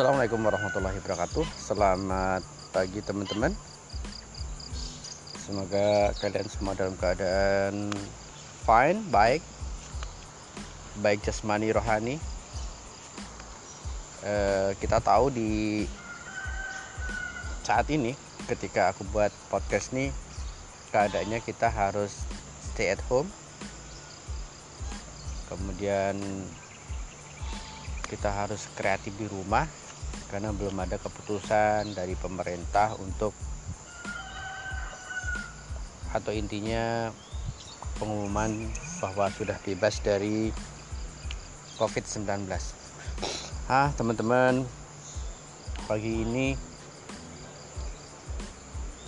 Assalamualaikum warahmatullahi wabarakatuh. Selamat pagi teman-teman. Semoga kalian semua dalam keadaan fine, baik. Baik jasmani rohani. E, Kita tahu di saat ini ketika aku buat podcast nih Keadaannya kita harus stay at home. Kemudian kita harus kreatif di rumah karena belum ada keputusan dari pemerintah untuk atau intinya pengumuman bahwa sudah bebas dari COVID-19. Ah, teman-teman, pagi ini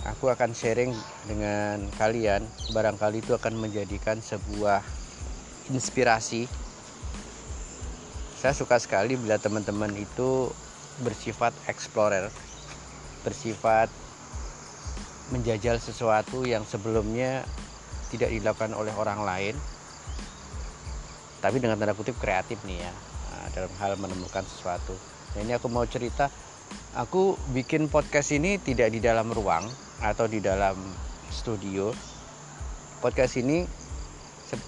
aku akan sharing dengan kalian. Barangkali itu akan menjadikan sebuah inspirasi saya suka sekali bila teman-teman itu bersifat explorer bersifat menjajal sesuatu yang sebelumnya tidak dilakukan oleh orang lain. Tapi dengan tanda kutip kreatif nih ya nah, dalam hal menemukan sesuatu. Nah, ini aku mau cerita aku bikin podcast ini tidak di dalam ruang atau di dalam studio. Podcast ini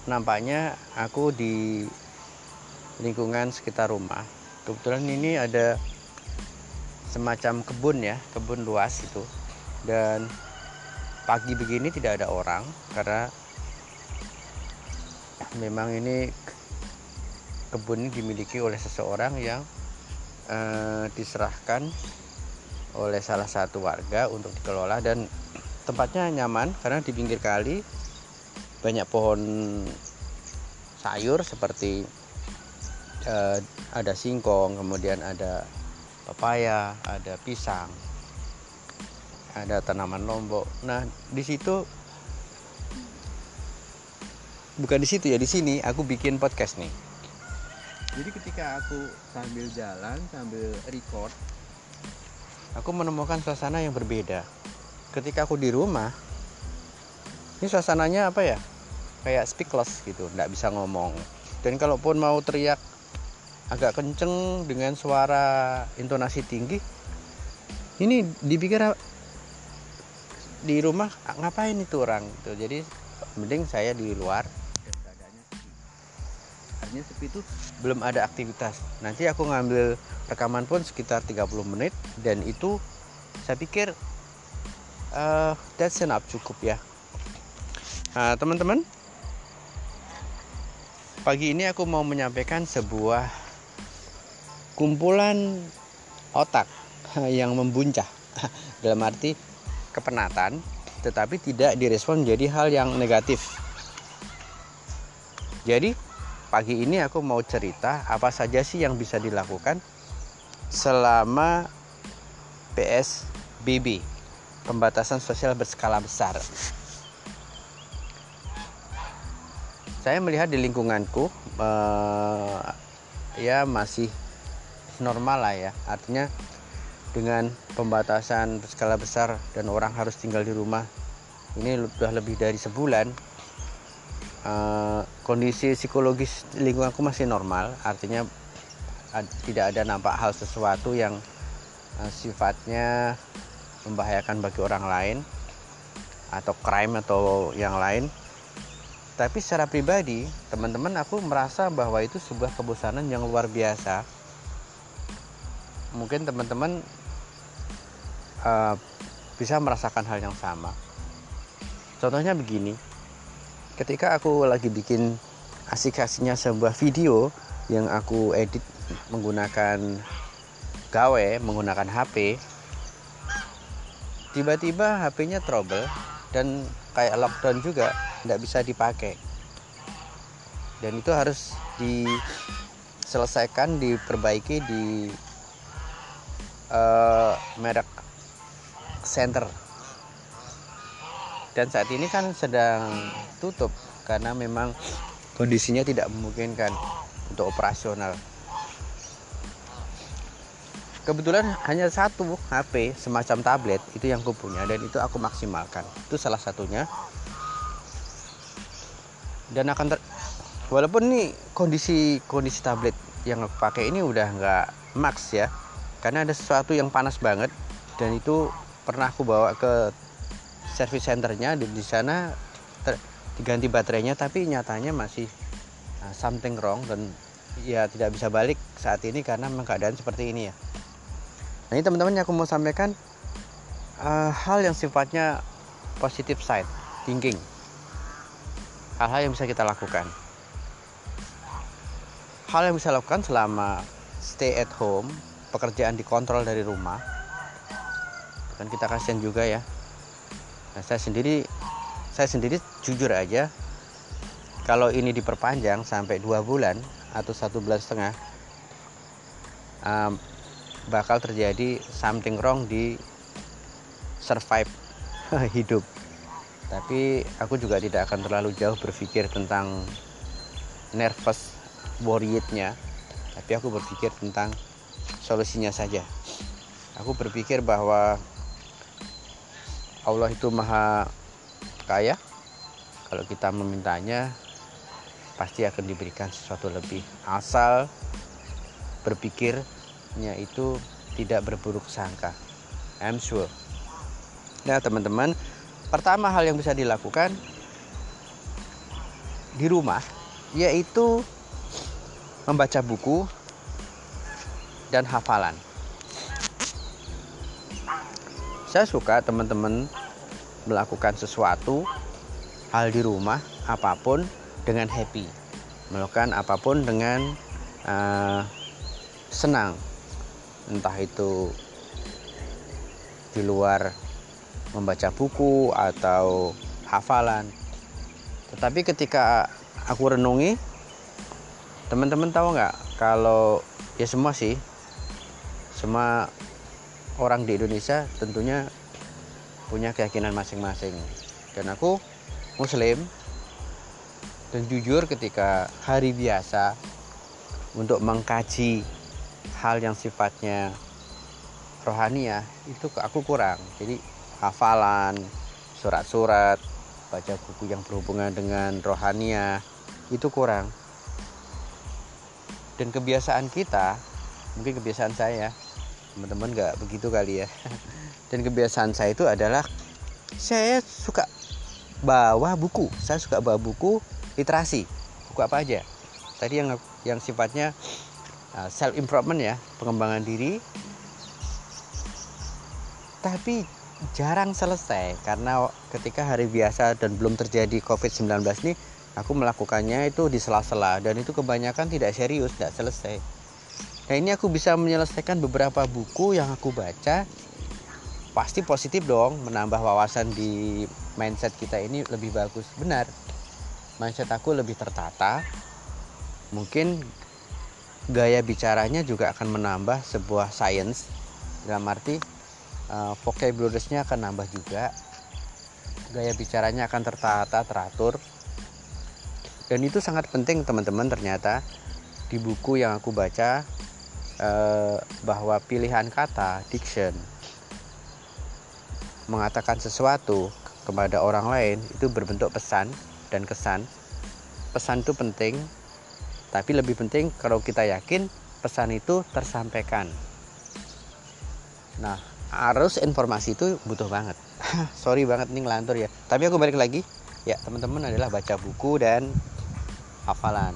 nampaknya aku di lingkungan sekitar rumah. Kebetulan ini ada semacam kebun ya kebun luas itu. Dan pagi begini tidak ada orang karena memang ini kebun dimiliki oleh seseorang yang eh, diserahkan oleh salah satu warga untuk dikelola. Dan tempatnya nyaman karena di pinggir kali banyak pohon sayur seperti uh, ada singkong kemudian ada pepaya ada pisang ada tanaman lombok. Nah di situ bukan di situ ya di sini aku bikin podcast nih. Jadi ketika aku sambil jalan sambil record aku menemukan suasana yang berbeda. Ketika aku di rumah ini suasananya apa ya? Kayak speechless gitu nggak bisa ngomong. Dan kalaupun mau teriak agak kenceng dengan suara intonasi tinggi. Ini dipikir di rumah ngapain itu orang? Gitu. Jadi mending saya di luar. Artinya sepi itu belum ada aktivitas. Nanti aku ngambil rekaman pun sekitar 30 menit dan itu saya pikir uh, that's enough cukup ya. Nah teman-teman pagi ini aku mau menyampaikan sebuah kumpulan otak yang membuncah. Dalam arti kepenatan tetapi tidak direspon menjadi hal yang negatif. Jadi pagi ini aku mau cerita apa saja sih yang bisa dilakukan selama PSBB pembatasan sosial berskala besar. Saya melihat di lingkunganku eh, ya masih normal lah ya. Artinya dengan pembatasan berskala besar dan orang harus tinggal di rumah ini sudah lebih dari sebulan uh, kondisi psikologis lingkunganku masih normal. Artinya ad, tidak ada nampak hal sesuatu yang uh, sifatnya membahayakan bagi orang lain atau crime atau yang lain. Tapi secara pribadi teman-teman aku merasa bahwa itu sebuah kebosanan yang luar biasa mungkin teman-teman uh, bisa merasakan hal yang sama. Contohnya begini ketika aku lagi bikin asik-asiknya sebuah video yang aku edit menggunakan gawe menggunakan HP tiba-tiba HP-nya trouble dan kayak lockdown juga tidak bisa dipakai. Dan itu harus diselesaikan diperbaiki di uh, merek center dan saat ini kan sedang tutup karena memang kondisinya tidak memungkinkan untuk operasional. Kebetulan hanya satu HP semacam tablet itu yang kupunya dan itu aku maksimalkan. Itu salah satunya. Dan akan ter walaupun nih kondisi kondisi tablet yang aku pakai ini udah nggak max ya karena ada sesuatu yang panas banget dan itu pernah aku bawa ke service centernya di, di sana ter, diganti baterainya tapi nyatanya masih uh, something wrong dan ya tidak bisa balik saat ini karena memang keadaan seperti ini ya. Nah ini teman-teman yang aku mau sampaikan uh, hal yang sifatnya positive side thinking. Hal-hal yang bisa kita lakukan. Hal yang bisa lakukan selama stay at home pekerjaan dikontrol dari rumah. Dan kita kasihan juga ya. Nah, saya sendiri saya sendiri jujur aja kalau ini diperpanjang sampai dua bulan atau satu bulan setengah um, bakal terjadi something wrong di survive hidup. Tapi aku juga tidak akan terlalu jauh berpikir tentang nervous worriednya. Tapi aku berpikir tentang solusinya saja. Aku berpikir bahwa Allah itu maha kaya. Kalau kita memintanya pasti akan diberikan sesuatu lebih. Asal berpikirnya itu tidak berburuk sangka. I'm sure. Nah teman-teman pertama hal yang bisa dilakukan di rumah yaitu membaca buku dan hafalan. Saya suka teman-teman melakukan sesuatu hal di rumah apa pun dengan happy, melakukan apa pun dengan uh, senang, entah itu di luar membaca buku atau hafalan. Tetapi ketika aku renungi, teman-teman tahu nggak kalau ya semua sih, semua orang di Indonesia tentunya punya keyakinan masing-masing. Dan aku Muslim dan jujur ketika hari biasa untuk mengkaji hal yang sifatnya rohania itu aku kurang. Jadi hafalan, surat-surat, baca buku yang berhubungan dengan rohania itu kurang. Dan kebiasaan kita, mungkin kebiasaan saya, teman-teman nggak begitu kali ya. Dan kebiasaan saya itu adalah saya suka bawa buku, saya suka bawa buku literasi, buku apa aja. Tadi yang yang sifatnya uh, self improvement ya, pengembangan diri. Tapi jarang selesai karena ketika hari biasa dan belum terjadi COVID-19 nih aku melakukannya itu di sela-sela dan itu kebanyakan tidak serius, tidak selesai. Nah ini aku bisa menyelesaikan beberapa buku yang aku baca. Pasti positif dong menambah wawasan di mindset kita ini lebih bagus. Benar. Mindset aku lebih tertata. Mungkin gaya bicaranya juga akan menambah sebuah science. Dalam arti uh, vocabulariesnya akan nambah juga. Gaya bicaranya akan tertata teratur. Dan itu sangat penting teman-teman ternyata. Di buku yang aku baca uh, bahwa pilihan kata diction mengatakan sesuatu kepada orang lain itu berbentuk pesan dan kesan. Pesan itu penting tapi lebih penting kalau kita yakin pesan itu tersampaikan. Nah arus informasi itu butuh banget. Sorry banget nih ngelantur ya. Tapi aku balik lagi. Ya teman-teman adalah baca buku dan hafalan.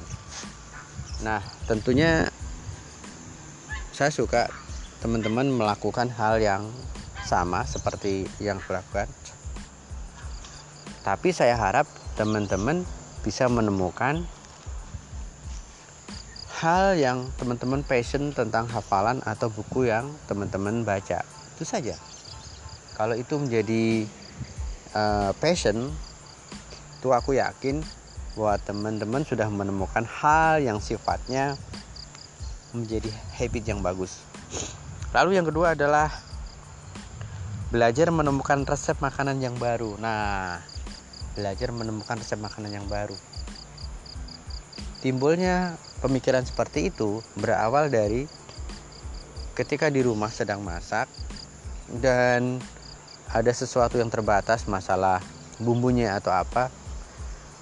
Nah tentunya saya suka teman-teman melakukan hal yang sama seperti yang kulakukan tapi saya harap teman-teman bisa menemukan hal yang teman-teman passion tentang hafalan atau buku yang teman-teman baca. Itu saja. Kalau itu menjadi uh, passion itu aku yakin bahwa teman-teman sudah menemukan hal yang sifatnya menjadi habit yang bagus. Lalu yang kedua adalah belajar menemukan resep makanan yang baru. Nah belajar menemukan resep makanan yang baru. Timbulnya pemikiran seperti itu berawal dari ketika di rumah sedang masak dan ada sesuatu yang terbatas masalah bumbunya atau apa.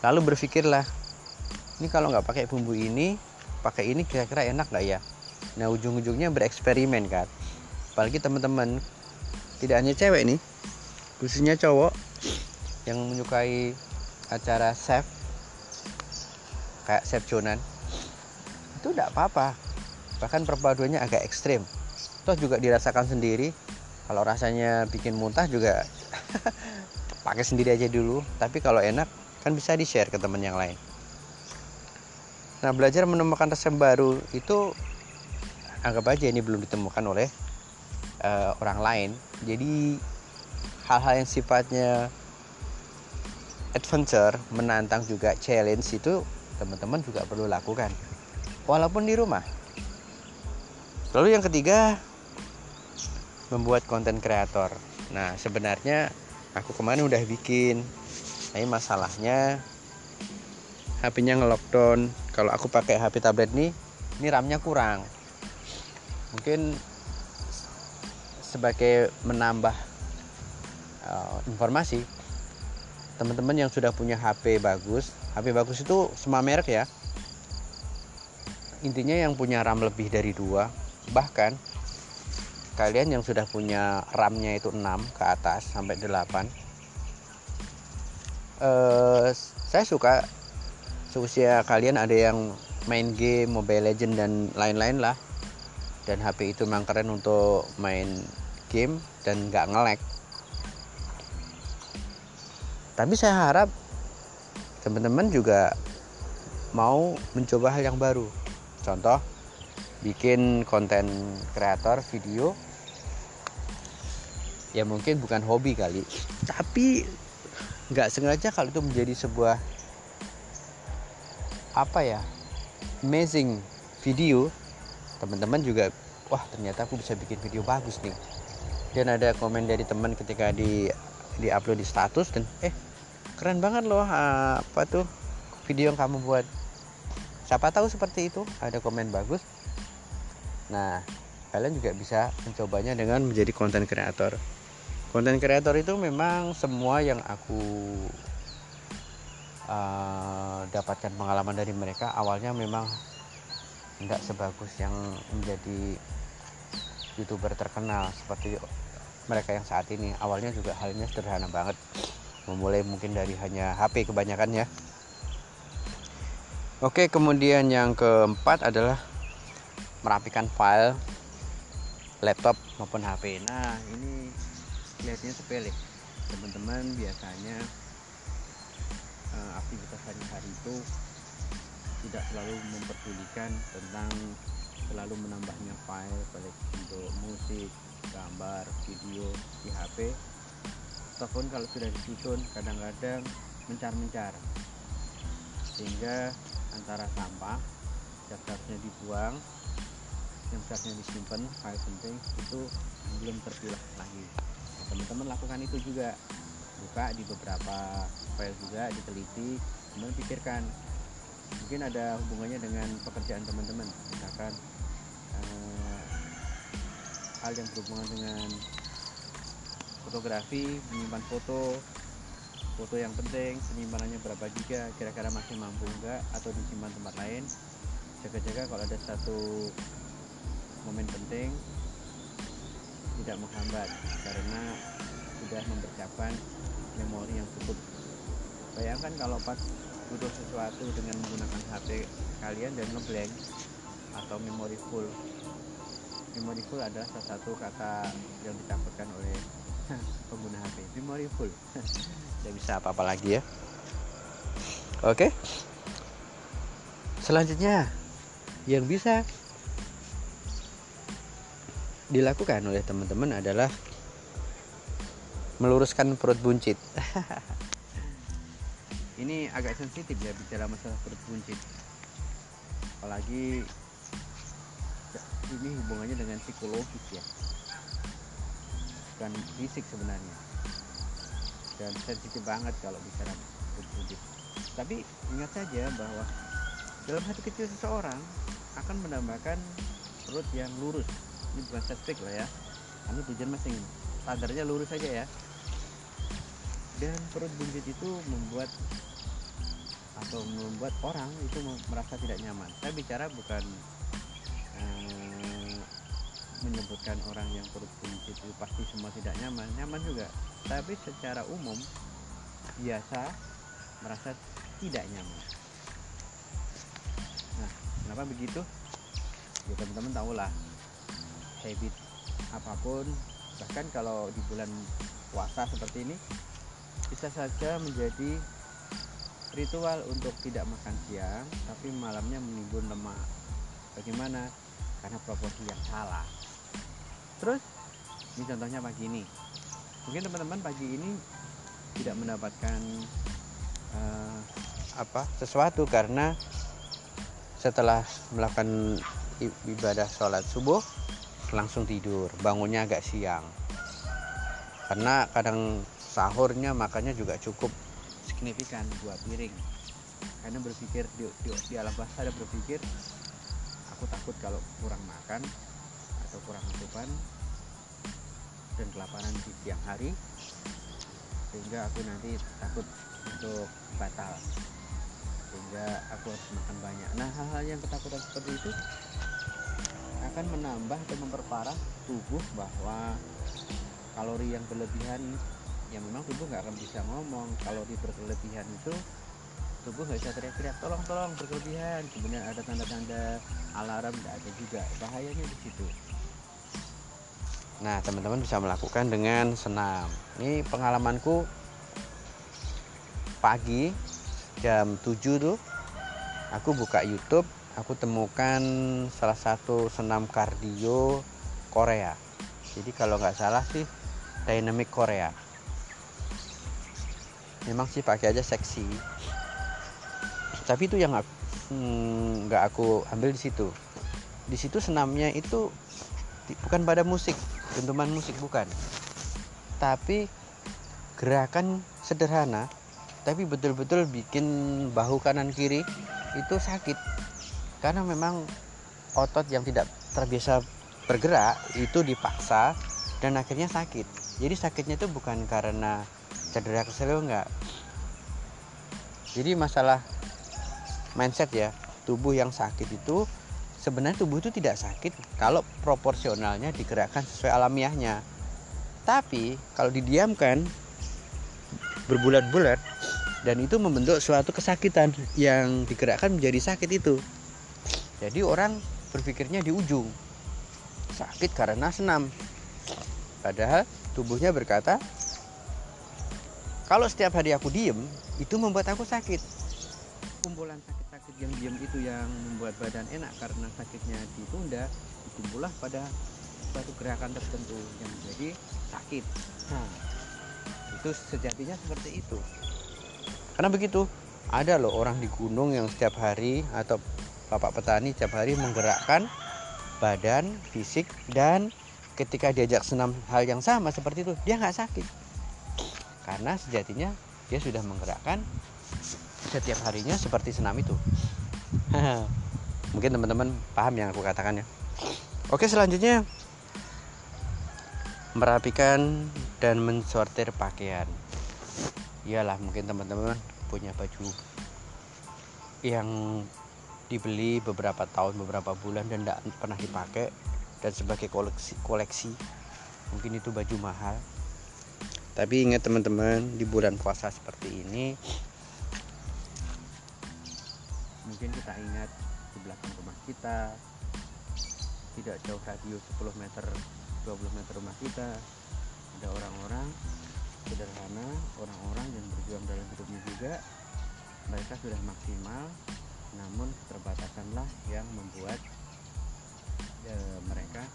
Lalu berpikirlah ini kalau nggak pakai bumbu ini pakai ini kira-kira enak nggak ya? Nah ujung-ujungnya bereksperimen kan? Apalagi teman-teman tidak hanya cewek nih khususnya cowok yang menyukai acara chef kayak chef Jonan. Itu tidak apa-apa. Bahkan perpaduannya agak ekstrim. Toh juga dirasakan sendiri. Kalau rasanya bikin muntah juga pakai sendiri aja dulu. Tapi kalau enak kan bisa di share ke teman yang lain nah belajar menemukan resep baru itu anggap aja ini belum ditemukan oleh uh, orang lain. Jadi hal-hal yang sifatnya adventure menantang juga challenge itu teman-teman juga perlu lakukan. Walaupun di rumah. Lalu yang ketiga membuat konten kreator. Nah sebenarnya aku kemarin udah bikin tapi masalahnya HP-nya ngelockdown kalau aku pakai HP tablet nih ini RAM-nya kurang. Mungkin sebagai menambah uh, informasi teman-teman yang sudah punya HP bagus HP bagus itu semua merek ya. Intinya yang punya RAM lebih dari dua bahkan kalian yang sudah punya RAM-nya itu 6 ke atas sampai 8 eh, saya suka seusia kalian ada yang main game Mobile Legend dan lain-lain lah. Dan HP itu memang keren untuk main game dan nggak ngelek tapi saya harap teman-teman juga mau mencoba hal yang baru. Contoh bikin konten kreator video. Ya mungkin bukan hobi kali tapi nggak sengaja kalau itu menjadi sebuah apa ya amazing video. Teman-teman juga wah ternyata aku bisa bikin video bagus nih. Dan ada komen dari teman ketika di di upload di status dan eh keren banget loh apa tuh video yang kamu buat. Siapa tahu seperti itu ada komen bagus. Nah kalian juga bisa mencobanya dengan menjadi konten kreator. Konten kreator itu memang semua yang aku uh, dapatkan pengalaman dari mereka awalnya memang tidak sebagus yang menjadi youtuber terkenal seperti mereka yang saat ini. Awalnya juga halnya sederhana banget. Memulai mungkin dari hanya HP kebanyakan ya. Oke kemudian yang keempat adalah merapikan file laptop maupun HP nah ini kelihatannya sepele. Teman-teman biasanya uh, aktivitas hari-hari itu tidak selalu memperdulikan tentang selalu menambahnya file baik untuk musik, gambar, video di HP ataupun kalau sudah disusun kadang-kadang mencar-mencar. Sehingga antara sampah yang seharusnya dibuang yang seharusnya disimpan file penting itu belum terpilah lagi. Teman-teman lakukan itu juga. Buka di beberapa file juga diteliti kemudian pikirkan mungkin ada hubungannya dengan pekerjaan teman-teman. Misalkan eh, hal yang berhubungan dengan fotografi menyimpan foto foto yang penting penyimpanannya berapa giga kira-kira masih mampu enggak atau disimpan tempat lain. Jaga-jaga kalau ada satu momen penting tidak menghambat karena sudah mempersiapkan memori yang cukup bayangkan kalau pas butuh sesuatu dengan menggunakan HP kalian dan ngeblank atau memori full. Memori full adalah salah satu kata yang dicampurkan oleh pengguna HP memori full. Tidak bisa apa-apa lagi ya. Oke. Selanjutnya yang bisa dilakukan oleh teman-teman adalah meluruskan perut buncit ini agak sensitif ya bicara masalah perut buncit apalagi ini hubungannya dengan psikologis ya. Bukan fisik sebenarnya. Dan sensitif banget kalau bicara berwujud tapi ingat saja bahwa dalam hati kecil seseorang akan menambahkan perut yang lurus. Ini bukan setback lah ya. Karena tujuan masing standarnya lurus saja ya dan perut buncit itu membuat atau membuat orang itu merasa tidak nyaman. Saya bicara bukan eh, menyebutkan orang yang perut buncit itu pasti semua tidak nyaman nyaman juga. Tapi secara umum biasa merasa tidak nyaman. Nah kenapa begitu? Ya teman-teman tahulah. Habit apa pun bahkan kalau di bulan puasa seperti ini bisa saja menjadi ritual untuk tidak makan siang tapi malamnya menimbun lemak. Bagaimana? Karena proporsi yang salah. Terus ini contohnya pagi ini. Mungkin teman-teman pagi ini tidak mendapatkan uh, apa sesuatu karena setelah melakukan ibadah sholat subuh langsung tidur bangunnya agak siang. Karena kadang sahurnya makannya juga cukup signifikan dua piring karena berpikir di, di, di alam bahasa ada berpikir aku takut kalau kurang makan atau kurang asupan dan kelaparan di siang hari sehingga aku nanti takut untuk batal. Sehingga aku harus makan banyak. Nah hal-hal yang ketakutan seperti itu akan menambah atau memperparah tubuh bahwa kalori yang berlebihan yang memang tubuh nggak akan bisa ngomong. Kalori berlebihan itu tubuh nggak bisa teriak-teriak tolong tolong berlebihan kemudian ada tanda-tanda alarm nggak ada juga. Bahayanya di situ. Nah teman-teman bisa melakukan dengan senam. Ini pengalamanku pagi jam 7 tuh aku buka YouTube aku temukan salah satu senam kardio Korea. Jadi kalau nggak salah sih dynamic Korea memang sih pakai aja seksi. Tapi itu yang hmm, nggak hmm, aku ambil di situ. Di situ senamnya itu bukan pada musik dentuman musik bukan. Tapi gerakan sederhana tapi betul-betul bikin bahu kanan kiri itu sakit. Karena memang otot yang tidak terbiasa bergerak itu dipaksa dan akhirnya sakit. Jadi sakitnya itu bukan karena cedera kesel enggak jadi masalah mindset ya tubuh yang sakit itu sebenarnya tubuh itu tidak sakit kalau proporsionalnya digerakkan sesuai alamiahnya. Tapi kalau didiamkan berbulat-bulat dan itu membentuk suatu kesakitan yang digerakkan menjadi sakit itu. Jadi orang berpikirnya di ujung sakit karena senam. Padahal tubuhnya berkata kalau setiap hari aku diem itu membuat aku sakit. Kumpulan sakit sakit yang diam itu yang membuat badan enak karena sakitnya ditunda dikumpullah pada suatu gerakan tertentu yang menjadi sakit. Nah itu sejatinya seperti itu. Karena begitu ada loh orang di gunung yang setiap hari atau bapak petani setiap hari menggerakkan badan fisik dan ketika diajak senam hal yang sama seperti itu dia nggak sakit karena sejatinya dia sudah menggerakkan setiap harinya seperti senam itu. Mungkin teman-teman paham yang aku katakan ya. Oke selanjutnya. Merapikan dan mensortir pakaian. Iyalah mungkin teman-teman punya baju yang dibeli beberapa tahun beberapa bulan dan tidak pernah dipakai dan sebagai koleksi koleksi. Mungkin itu baju mahal tapi ingat teman-teman di bulan puasa seperti ini mungkin kita ingat di belakang rumah kita. Tidak jauh radius 10 meter 20 meter rumah kita. Ada orang-orang sederhana orang-orang yang berjuang dalam hidupnya juga. Mereka sudah maksimal namun terbatasanlah yang membuat e, mereka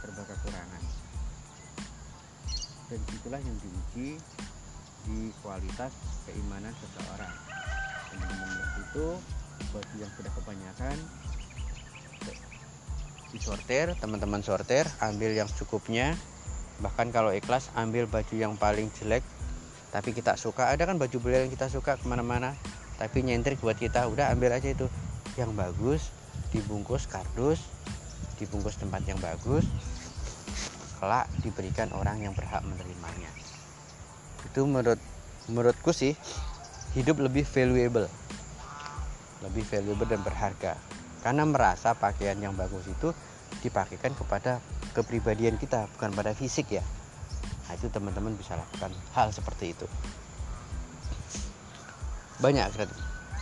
serba kekurangan dan itulah yang diuji di kualitas keimanan seseorang. Teman-teman itu baju yang sudah kebanyakan disortir teman-teman sortir ambil yang cukupnya. Bahkan kalau ikhlas ambil baju yang paling jelek tapi kita suka. Ada kan baju beliau yang kita suka ke mana-mana tapi nyentrik buat kita. Udah ambil aja itu. Yang bagus dibungkus kardus dibungkus tempat yang bagus kelak diberikan orang yang berhak menerimanya. Itu menurut menurutku sih hidup lebih valuable. Lebih valuable dan berharga. Karena merasa pakaian yang bagus itu dipakaikan kepada kepribadian kita bukan pada fisik ya. Nah itu teman-teman bisa lakukan hal seperti itu. Banyak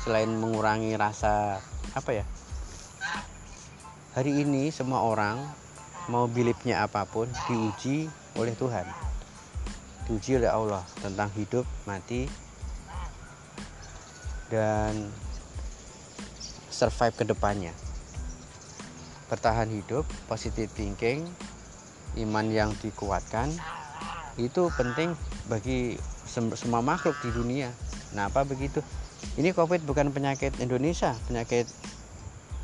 selain mengurangi rasa apa ya? Hari ini semua orang mau bilipnya apa pun diuji oleh Tuhan. Diuji oleh Allah tentang hidup mati dan survive ke depannya. Bertahan hidup positive thinking iman yang dikuatkan itu penting bagi semua makhluk di dunia. Nah apa begitu? Ini covid bukan penyakit Indonesia penyakit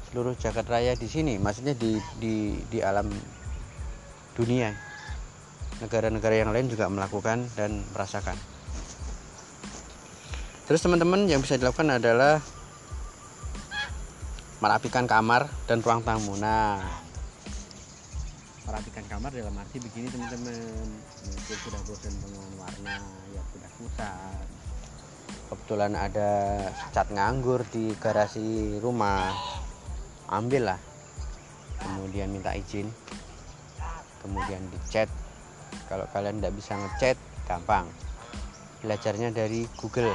seluruh jagat raya di sini maksudnya di di di alam dunia. Negara-negara yang lain juga melakukan dan merasakan. Terus teman-teman yang bisa dilakukan adalah merapikan kamar dan ruang tamu. Nah merapikan kamar dalam arti begini teman-teman. Mungkin sudah bosan dengan warna yang sudah kusam kebetulan ada cat nganggur di garasi rumah ambil lah. Kemudian minta izin. Kemudian dicat kalau kalian tidak bisa ngecat gampang. Belajarnya dari Google.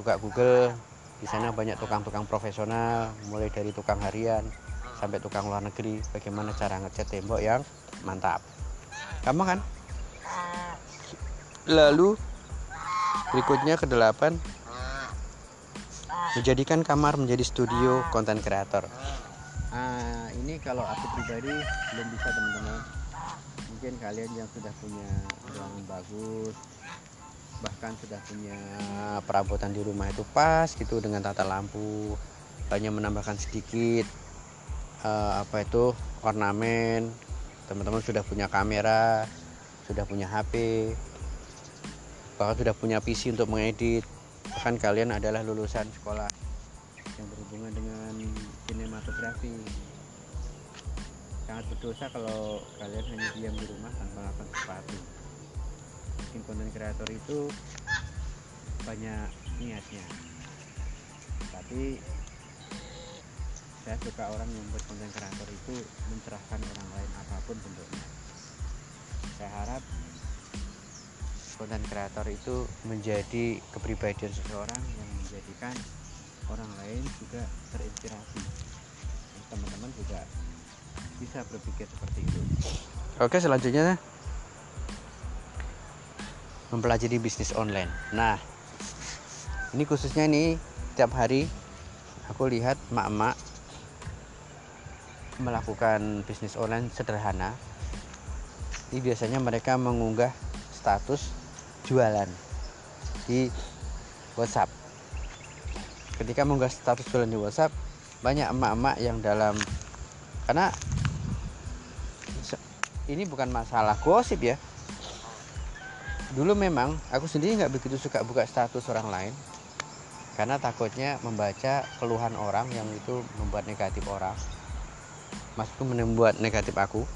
Buka Google di sana banyak tukang-tukang profesional mulai dari tukang harian sampai tukang luar negeri. Bagaimana cara ngecat tembok yang mantap. Gampang kan? Lalu berikutnya ke delapan. Menjadikan kamar menjadi studio konten kreator nah, ini kalau aku pribadi belum bisa teman-teman. Mungkin kalian yang sudah punya ruangan bagus bahkan sudah punya perabotan di rumah itu pas gitu dengan tata lampu hanya menambahkan sedikit uh, apa itu ornamen. Teman-teman sudah punya kamera sudah punya HP bahkan sudah punya PC untuk mengedit. Bahkan kalian adalah lulusan sekolah yang berhubungan dengan sinematografi sangat berdosa kalau kalian hanya diam di rumah tanpa melakukan sesuatu. Bikin konten kreator itu banyak niatnya. Tapi saya suka orang yang buat konten kreator itu mencerahkan orang lain apa pun bentuknya. Saya harap konten kreator itu menjadi kepribadian seseorang yang menjadikan orang lain juga terinspirasi teman-teman juga bisa berpikir seperti itu oke selanjutnya mempelajari bisnis online. Nah, ini khususnya nih tiap hari aku lihat mak-mak melakukan bisnis online sederhana. Ini biasanya mereka mengunggah status jualan di WhatsApp. Ketika mengunggah status jualan di WhatsApp, banyak emak-emak yang dalam karena ini bukan masalah gosip ya, dulu memang aku sendiri nggak begitu suka buka status orang lain karena takutnya membaca keluhan orang yang itu membuat negatif orang. Maksudku membuat negatif aku.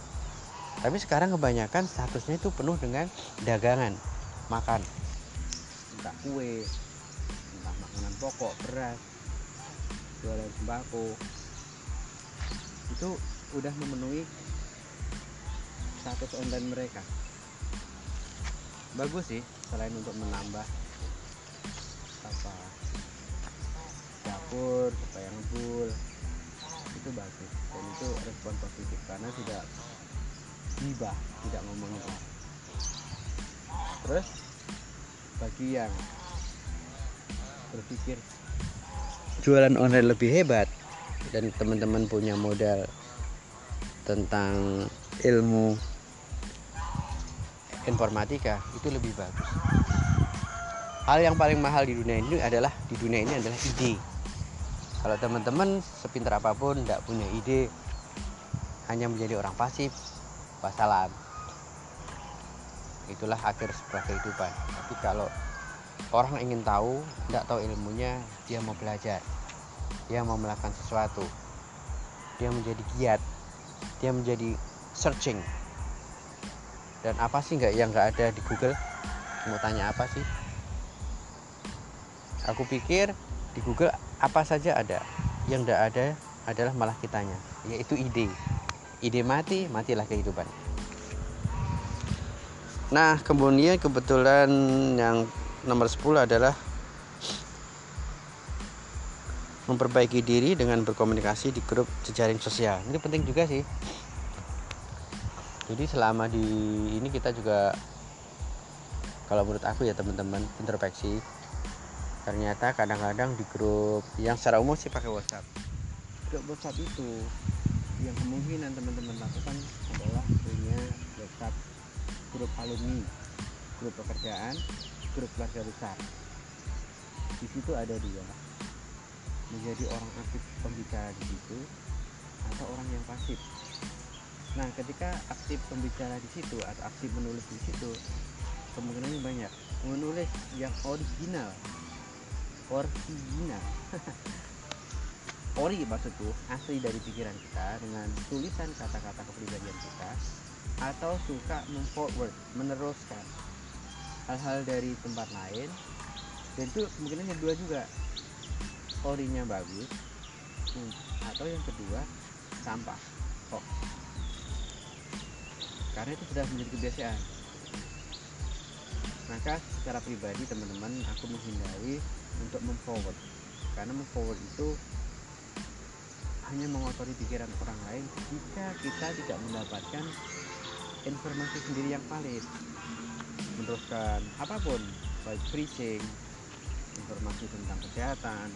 Tapi sekarang kebanyakan statusnya itu penuh dengan dagangan makan. Entah kue entah makanan pokok beras jualan sembako. Itu udah memenuhi status online mereka. Bagus sih selain untuk menambah apa dapur supaya ngebul itu bagus. Dan itu respon positif karena tidak gibah tidak ngomong itu terus bagi yang berpikir jualan online lebih hebat dan teman-teman punya modal tentang ilmu informatika itu lebih bagus. Hal yang paling mahal di dunia ini adalah di dunia ini adalah ide. Kalau teman-teman sepintar apa pun tidak punya ide hanya menjadi orang pasif wassalam itulah akhir sebuah kehidupan. Tapi kalau orang ingin tahu tidak tahu ilmunya dia mau belajar dia mau melakukan sesuatu. Dia menjadi giat. Dia menjadi searching. Dan apa sih nggak yang nggak ada di Google? Mau tanya apa sih? Aku pikir di Google apa saja ada. Yang tidak ada adalah malah kitanya yaitu ide. Ide mati matilah kehidupan. Nah kemudian kebetulan yang nomor 10 adalah memperbaiki diri dengan berkomunikasi di grup jejaring sosial. Ini penting juga sih. Jadi selama di ini kita juga kalau menurut aku ya teman-teman introspeksi. Ternyata kadang-kadang di grup yang secara umum sih pakai WhatsApp. Grup WhatsApp itu yang kemungkinan teman-teman lakukan adalah punya WhatsApp grup alumni grup pekerjaan grup keluarga besar. Di situ ada dua menjadi orang aktif pembicara di situ atau orang yang pasif. Nah ketika aktif pembicara di situ atau aktif menulis di situ kemungkinannya banyak. Menulis yang original. Original. Ori maksudku asli dari pikiran kita dengan tulisan kata-kata kepribadian kita atau suka memforward meneruskan hal-hal dari tempat lain. Dan itu kemungkinan yang dua juga orinya bagus. Hmm, atau yang kedua sampah. Hoax karena itu sudah menjadi kebiasaan. Maka secara pribadi teman-teman aku menghindari untuk memforward. Karena memforward itu hanya mengotori pikiran orang lain jika kita tidak mendapatkan informasi sendiri yang valid. Meneruskan apa pun baik preaching informasi tentang kesehatan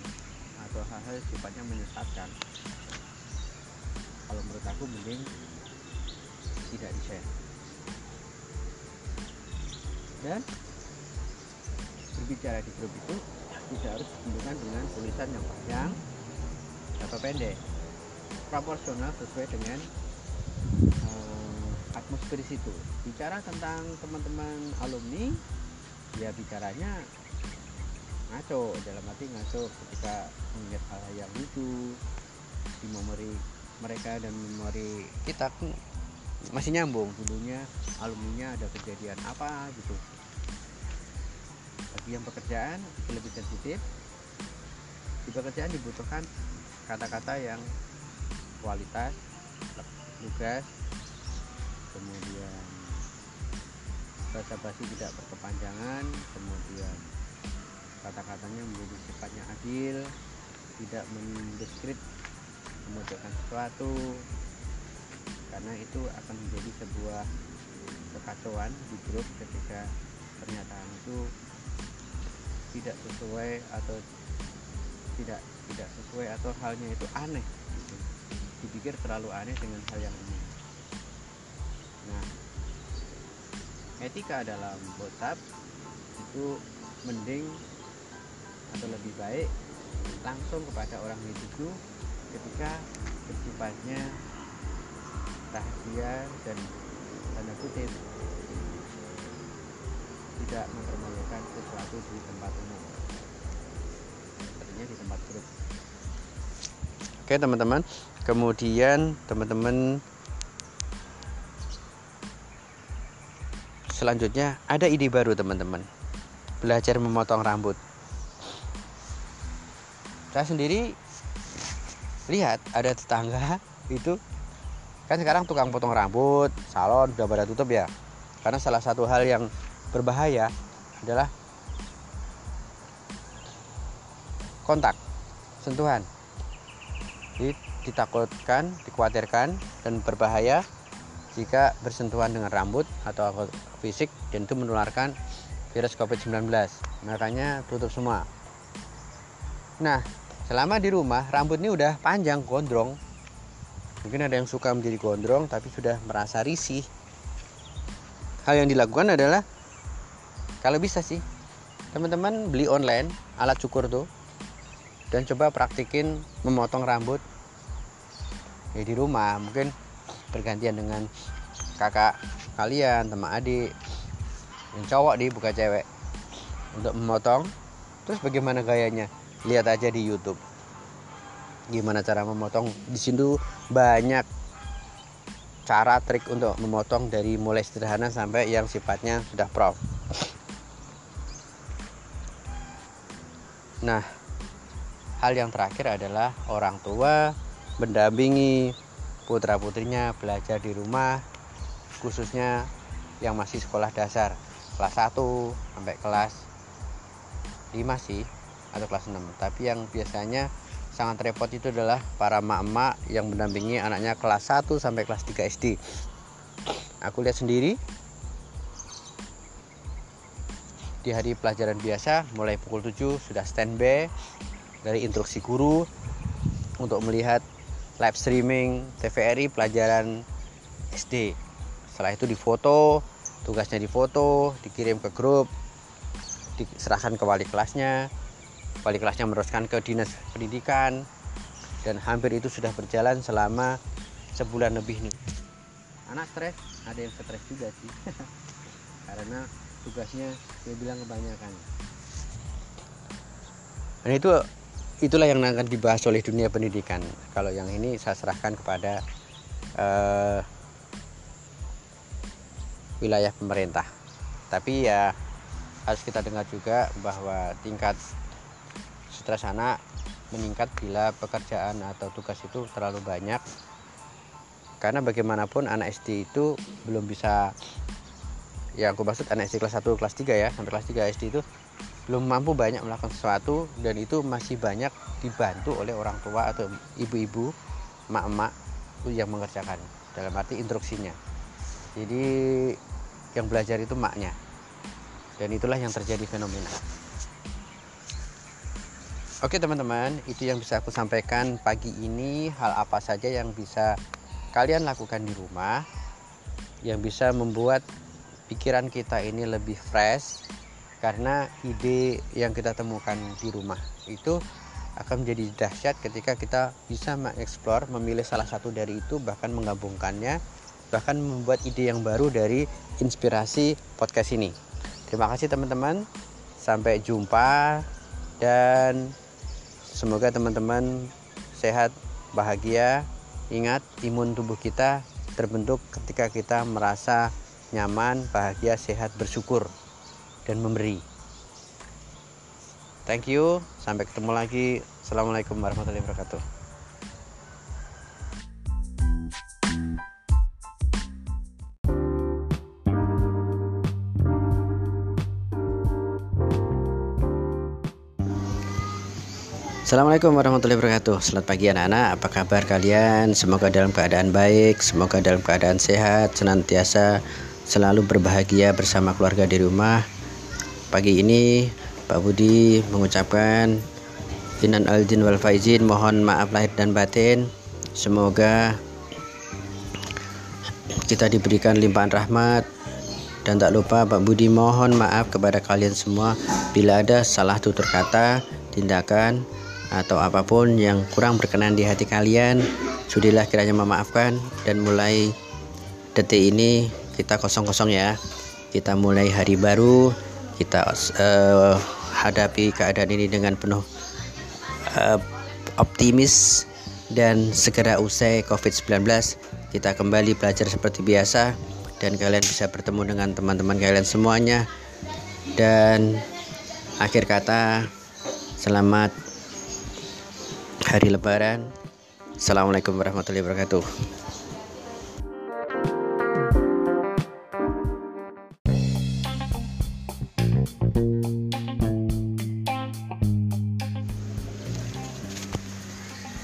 atau hal-hal sifatnya menyesatkan. Kalau menurut aku mending tidak di share dan berbicara di grup itu tidak harus ditentukan dengan tulisan yang panjang atau pendek. Proporsional sesuai dengan um, atmosfer situ. Bicara tentang teman-teman alumni ya bicaranya ngaco dalam arti ngaco ketika mengingat hal, yang lucu di memori mereka dan memori kita. Masih nyambung dulunya alumninya ada kejadian apa gitu. Bagi yang pekerjaan lebih sensitif di pekerjaan dibutuhkan kata-kata yang kualitas tugas kemudian bahasa basi tidak berkepanjangan kemudian kata-katanya menjadi sifatnya adil tidak mendeskrip memojokkan sesuatu karena itu akan menjadi sebuah kekacauan di grup ketika pernyataan itu tidak sesuai atau tidak tidak sesuai atau halnya itu aneh gitu. dipikir terlalu aneh dengan hal yang ini nah etika dalam WhatsApp itu mending atau lebih baik langsung kepada orang itu ketika bersifatnya rahasia dan tanda kutip tidak mempermalukan sesuatu di tempat umum. Artinya di tempat grup. Oke teman-teman. Kemudian teman-teman selanjutnya ada ide baru teman-teman. Belajar memotong rambut saya sendiri lihat ada tetangga itu kan sekarang tukang potong rambut salon udah pada tutup ya. Karena salah satu hal yang berbahaya adalah kontak sentuhan. Jadi ditakutkan dikhawatirkan dan berbahaya jika bersentuhan dengan rambut atau fisik dan itu menularkan virus COVID-19 makanya tutup semua. Nah selama di rumah rambut ini udah panjang gondrong. Mungkin ada yang suka menjadi gondrong tapi sudah merasa risih. Hal yang dilakukan adalah kalau bisa sih teman-teman beli online alat cukur tuh dan coba praktikin memotong rambut. Ya di rumah mungkin bergantian dengan kakak kalian teman adik yang cowok di buka cewek. Untuk memotong terus bagaimana gayanya lihat aja di YouTube. Gimana cara memotong. Di sini banyak cara trik untuk memotong dari mulai sederhana sampai yang sifatnya sudah prof. Nah hal yang terakhir adalah orang tua mendampingi putra putrinya belajar di rumah khususnya yang masih sekolah dasar kelas 1 sampai kelas 5 sih atau kelas 6 tapi yang biasanya sangat repot itu adalah para emak-emak yang mendampingi anaknya kelas 1 sampai kelas 3 SD aku lihat sendiri di hari pelajaran biasa mulai pukul 7 sudah standby dari instruksi guru untuk melihat live streaming TVRI pelajaran SD setelah itu difoto tugasnya difoto dikirim ke grup diserahkan ke wali kelasnya wali kelasnya meneruskan ke dinas pendidikan dan hampir itu sudah berjalan selama sebulan lebih nih. Anak stres ada yang stres juga sih. Karena tugasnya dia bilang kebanyakan. Dan itu itulah yang akan dibahas oleh dunia pendidikan. Kalau yang ini saya serahkan kepada uh, wilayah pemerintah. Tapi ya harus kita dengar juga bahwa tingkat stres anak meningkat bila pekerjaan atau tugas itu terlalu banyak. Karena bagaimanapun anak SD itu belum bisa ya aku maksud anak SD kelas 1 kelas 3 ya sampai kelas 3 SD itu belum mampu banyak melakukan sesuatu dan itu masih banyak dibantu oleh orang tua atau ibu-ibu emak-emak yang mengerjakan dalam arti instruksinya. Jadi yang belajar itu maknya dan itulah yang terjadi fenomena Oke teman-teman, itu yang bisa aku sampaikan pagi ini. Hal apa saja yang bisa kalian lakukan di rumah yang bisa membuat pikiran kita ini lebih fresh karena ide yang kita temukan di rumah itu akan menjadi dahsyat ketika kita bisa mengeksplor, memilih salah satu dari itu bahkan menggabungkannya bahkan membuat ide yang baru dari inspirasi podcast ini. Terima kasih teman-teman. Sampai jumpa dan semoga teman-teman sehat, bahagia. Ingat imun tubuh kita terbentuk ketika kita merasa nyaman, bahagia, sehat, bersyukur dan memberi. Thank you, sampai ketemu lagi. Assalamualaikum warahmatullahi wabarakatuh. Assalamualaikum warahmatullahi wabarakatuh. Selamat pagi anak-anak. Apa kabar kalian? Semoga dalam keadaan baik Semoga dalam keadaan sehat Senantiasa selalu berbahagia bersama keluarga di rumah. Pagi ini Pak Budi mengucapkan Inan aljin wal faizin Mohon maaf lahir dan batin. Semoga Kita diberikan limpahan rahmat. Dan tak lupa Pak Budi mohon maaf kepada kalian semua bila ada salah tutur kata, tindakan, atau apa pun yang kurang berkenan di hati kalian sudilah kiranya memaafkan. Dan mulai detik ini kita kosong-kosong ya. Kita mulai hari baru kita uh, hadapi keadaan ini dengan penuh uh, optimis. Dan segera usai COVID-19 kita kembali belajar seperti biasa. Dan kalian bisa bertemu dengan teman-teman kalian semuanya. Dan akhir kata selamat hari lebaran. Assalamualaikum warahmatullahi wabarakatuh.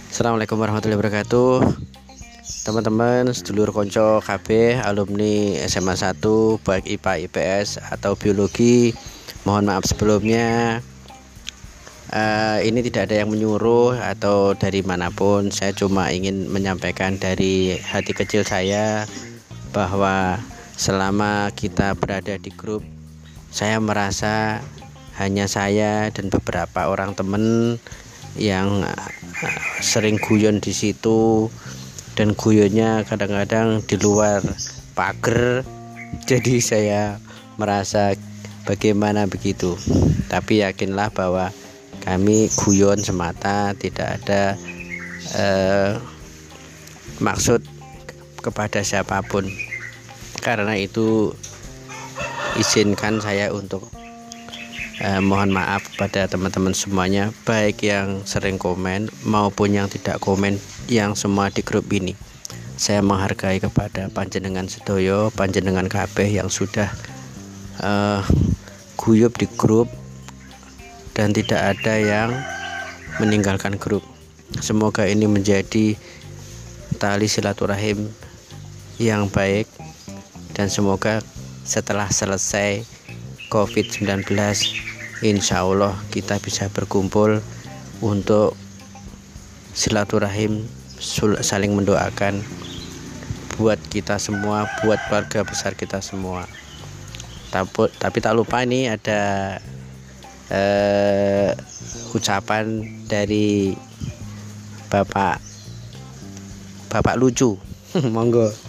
Assalamualaikum warahmatullahi wabarakatuh. Teman-teman sedulur konco KB alumni SMA 1 baik IPA IPS atau biologi mohon maaf sebelumnya uh, ini tidak ada yang menyuruh atau dari mana pun. Saya cuma ingin menyampaikan dari hati kecil saya bahwa selama kita berada di grup saya merasa hanya saya dan beberapa orang teman yang uh, sering guyon di situ dan guyonnya kadang-kadang di luar pagar. Jadi saya merasa bagaimana begitu. Tapi yakinlah bahwa kami guyon semata tidak ada eh, maksud kepada siapa pun. Karena itu izinkan saya untuk eh, mohon maaf pada teman-teman semuanya baik yang sering komen maupun yang tidak komen yang semua di grup ini. Saya menghargai kepada panjenengan sedoyo panjenengan KB yang sudah uh, guyup di grup dan tidak ada yang meninggalkan grup. Semoga ini menjadi tali silaturahim yang baik dan semoga setelah selesai COVID-19 insya Allah kita bisa berkumpul untuk silaturahim saling mendoakan buat kita semua buat keluarga besar kita semua. Tapi, tapi tak lupa ini ada eh, ucapan dari bapak bapak lucu. Monggo